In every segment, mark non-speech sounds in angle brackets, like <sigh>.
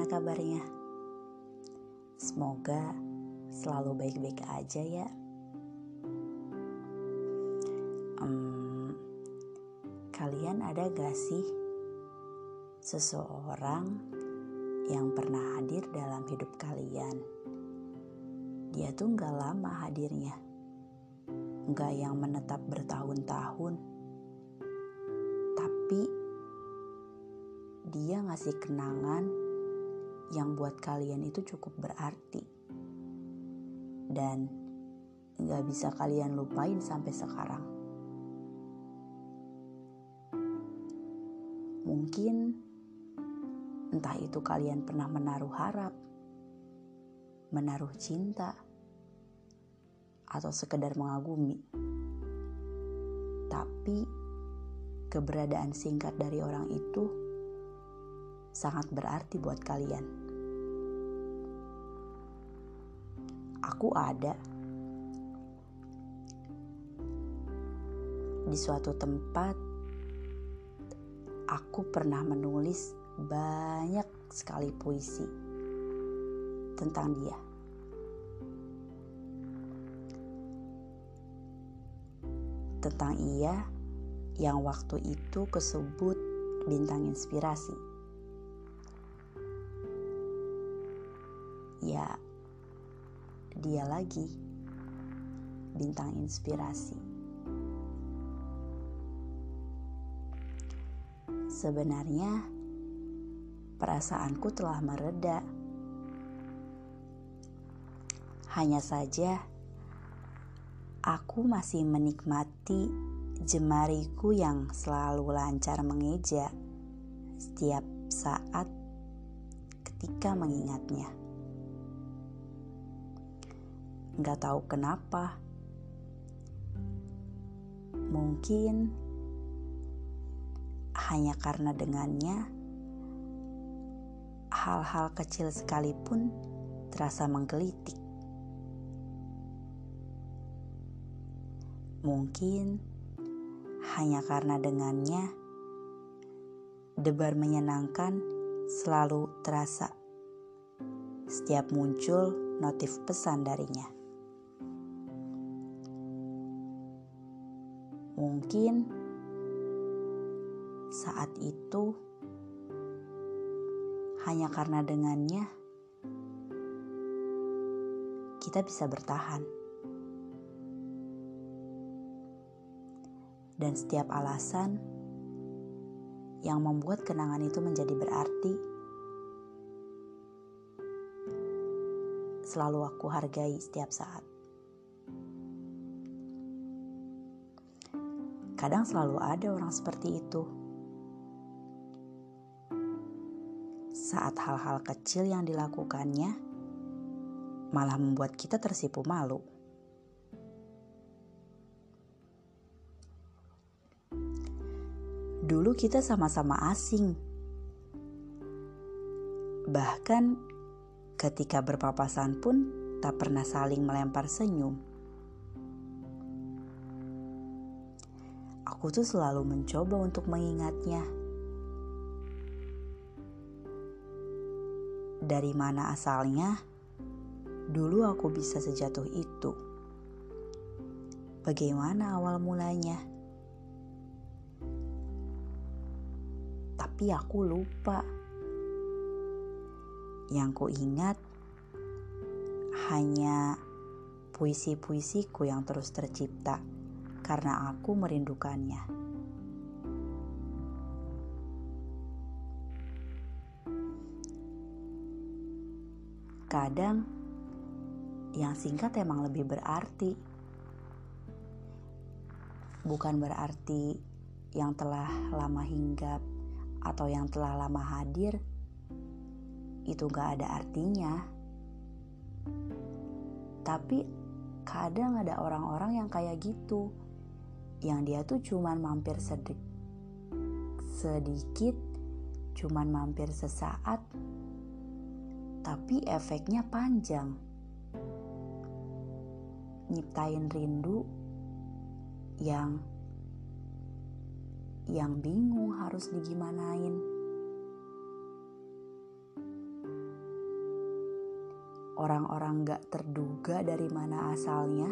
Gimana kabarnya? Semoga selalu baik-baik aja ya. Um, kalian ada gak sih seseorang yang pernah hadir dalam hidup kalian? Dia tuh gak lama hadirnya, gak yang menetap bertahun-tahun, tapi dia ngasih kenangan yang buat kalian itu cukup berarti dan gak bisa kalian lupain sampai sekarang. Mungkin entah itu kalian pernah menaruh harap, menaruh cinta, atau sekedar mengagumi. Tapi keberadaan singkat dari orang itu sangat berarti buat kalian. Aku ada di suatu tempat. Aku pernah menulis banyak sekali puisi tentang dia. Tentang ia yang waktu itu kesebut bintang inspirasi. Ya, dia lagi bintang inspirasi. Sebenarnya, perasaanku telah mereda. Hanya saja, aku masih menikmati jemariku yang selalu lancar mengeja setiap saat ketika mengingatnya. Gak tahu kenapa, mungkin hanya karena dengannya hal-hal kecil sekalipun terasa menggelitik. Mungkin hanya karena dengannya debar menyenangkan selalu terasa setiap muncul notif pesan darinya. Mungkin saat itu hanya karena dengannya kita bisa bertahan. Dan setiap alasan yang membuat kenangan itu menjadi berarti selalu aku hargai setiap saat. Kadang selalu ada orang seperti itu saat hal-hal kecil yang dilakukannya malah membuat kita tersipu malu. Dulu kita sama-sama asing. Bahkan ketika berpapasan pun tak pernah saling melempar senyum. Aku tuh selalu mencoba untuk mengingatnya dari mana asalnya dulu aku bisa sejatuh itu. Bagaimana awal mulanya? Tapi aku lupa. Yang ku ingat hanya puisi-puisiku yang terus tercipta karena aku merindukannya. Kadang yang singkat emang lebih berarti. Bukan berarti yang telah lama hinggap atau yang telah lama hadir itu gak ada artinya. Tapi kadang ada orang-orang yang kayak gitu. Yang dia tuh cuman mampir sedikit sedikit, cuman mampir sesaat, tapi efeknya panjang. Nyiptain rindu yang yang bingung harus digimanain. orang-orang gak terduga dari mana asalnya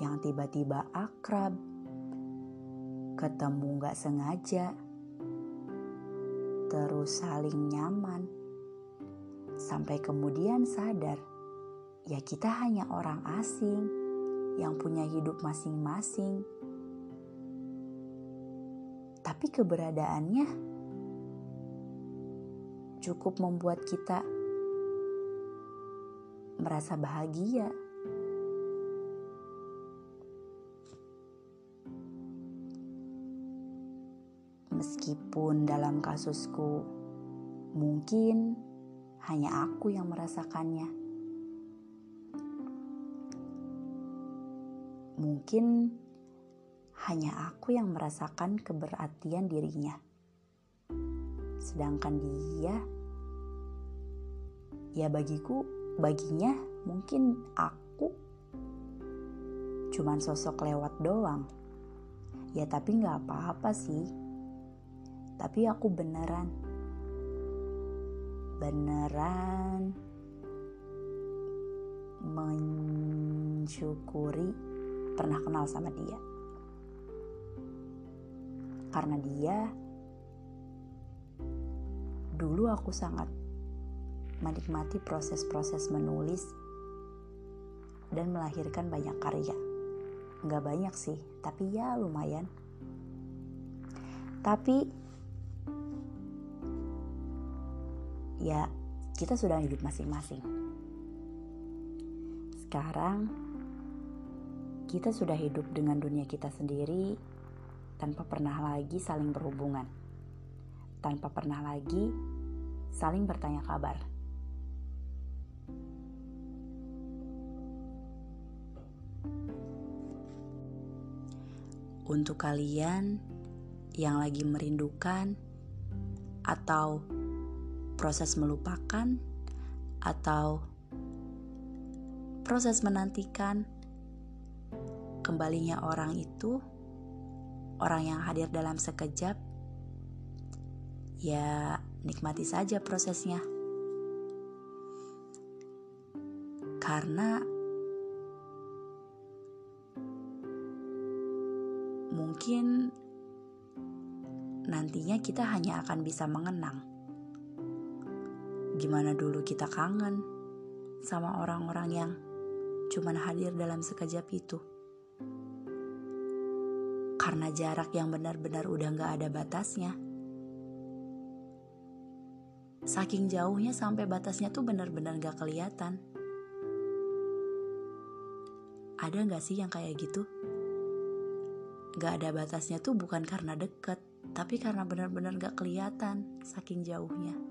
yang tiba-tiba akrab, ketemu gak sengaja, terus saling nyaman, sampai kemudian sadar ya kita hanya orang asing yang punya hidup masing-masing. Tapi keberadaannya cukup membuat kita merasa bahagia. Meskipun dalam kasusku mungkin hanya aku yang merasakannya. Mungkin hanya aku yang merasakan keberartian dirinya. Sedangkan dia ya bagiku baginya mungkin aku cuman sosok lewat doang. Ya tapi nggak apa-apa sih. Tapi aku beneran beneran mensyukuri pernah kenal sama dia. Karena dia dulu aku sangat menikmati proses-proses menulis dan melahirkan banyak karya. Nggak banyak sih, tapi ya lumayan. Tapi ya kita sudah hidup masing-masing. Sekarang kita sudah hidup dengan dunia kita sendiri tanpa pernah lagi saling berhubungan. Tanpa pernah lagi saling bertanya kabar. Untuk kalian yang lagi merindukan atau proses melupakan atau proses menantikan kembalinya orang itu, orang yang hadir dalam sekejap, ya nikmati saja prosesnya. Karena mungkin nantinya kita hanya akan bisa mengenang gimana dulu kita kangen sama orang-orang yang cuman hadir dalam sekejap itu. Karena jarak yang benar-benar udah gak ada batasnya. Saking jauhnya sampai batasnya tuh benar-benar gak kelihatan. Ada gak sih yang kayak gitu? Gak ada batasnya tuh bukan karena deket, tapi karena benar-benar gak kelihatan saking jauhnya.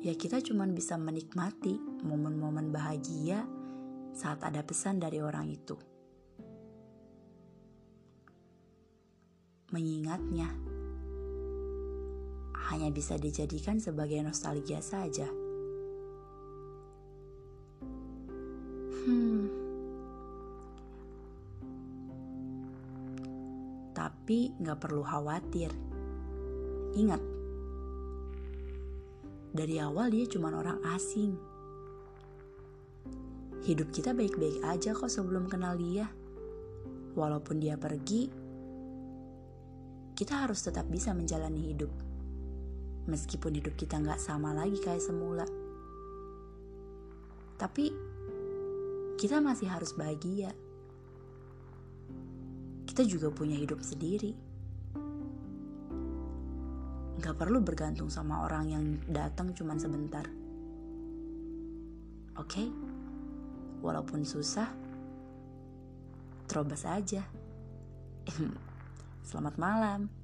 Ya kita cuma bisa menikmati momen-momen bahagia saat ada pesan dari orang itu. Mengingatnya hanya bisa dijadikan sebagai nostalgia saja. Hmm. Tapi nggak perlu khawatir. Ingat, dari awal dia cuma orang asing. Hidup kita baik-baik aja kok sebelum kenal dia. Walaupun dia pergi, kita harus tetap bisa menjalani hidup. Meskipun hidup kita nggak sama lagi kayak semula. Tapi, kita masih harus bahagia. Kita juga punya hidup sendiri Gak perlu bergantung sama orang yang datang cuma sebentar. Oke? Okay? Walaupun susah, terobos aja. <laughs> Selamat malam.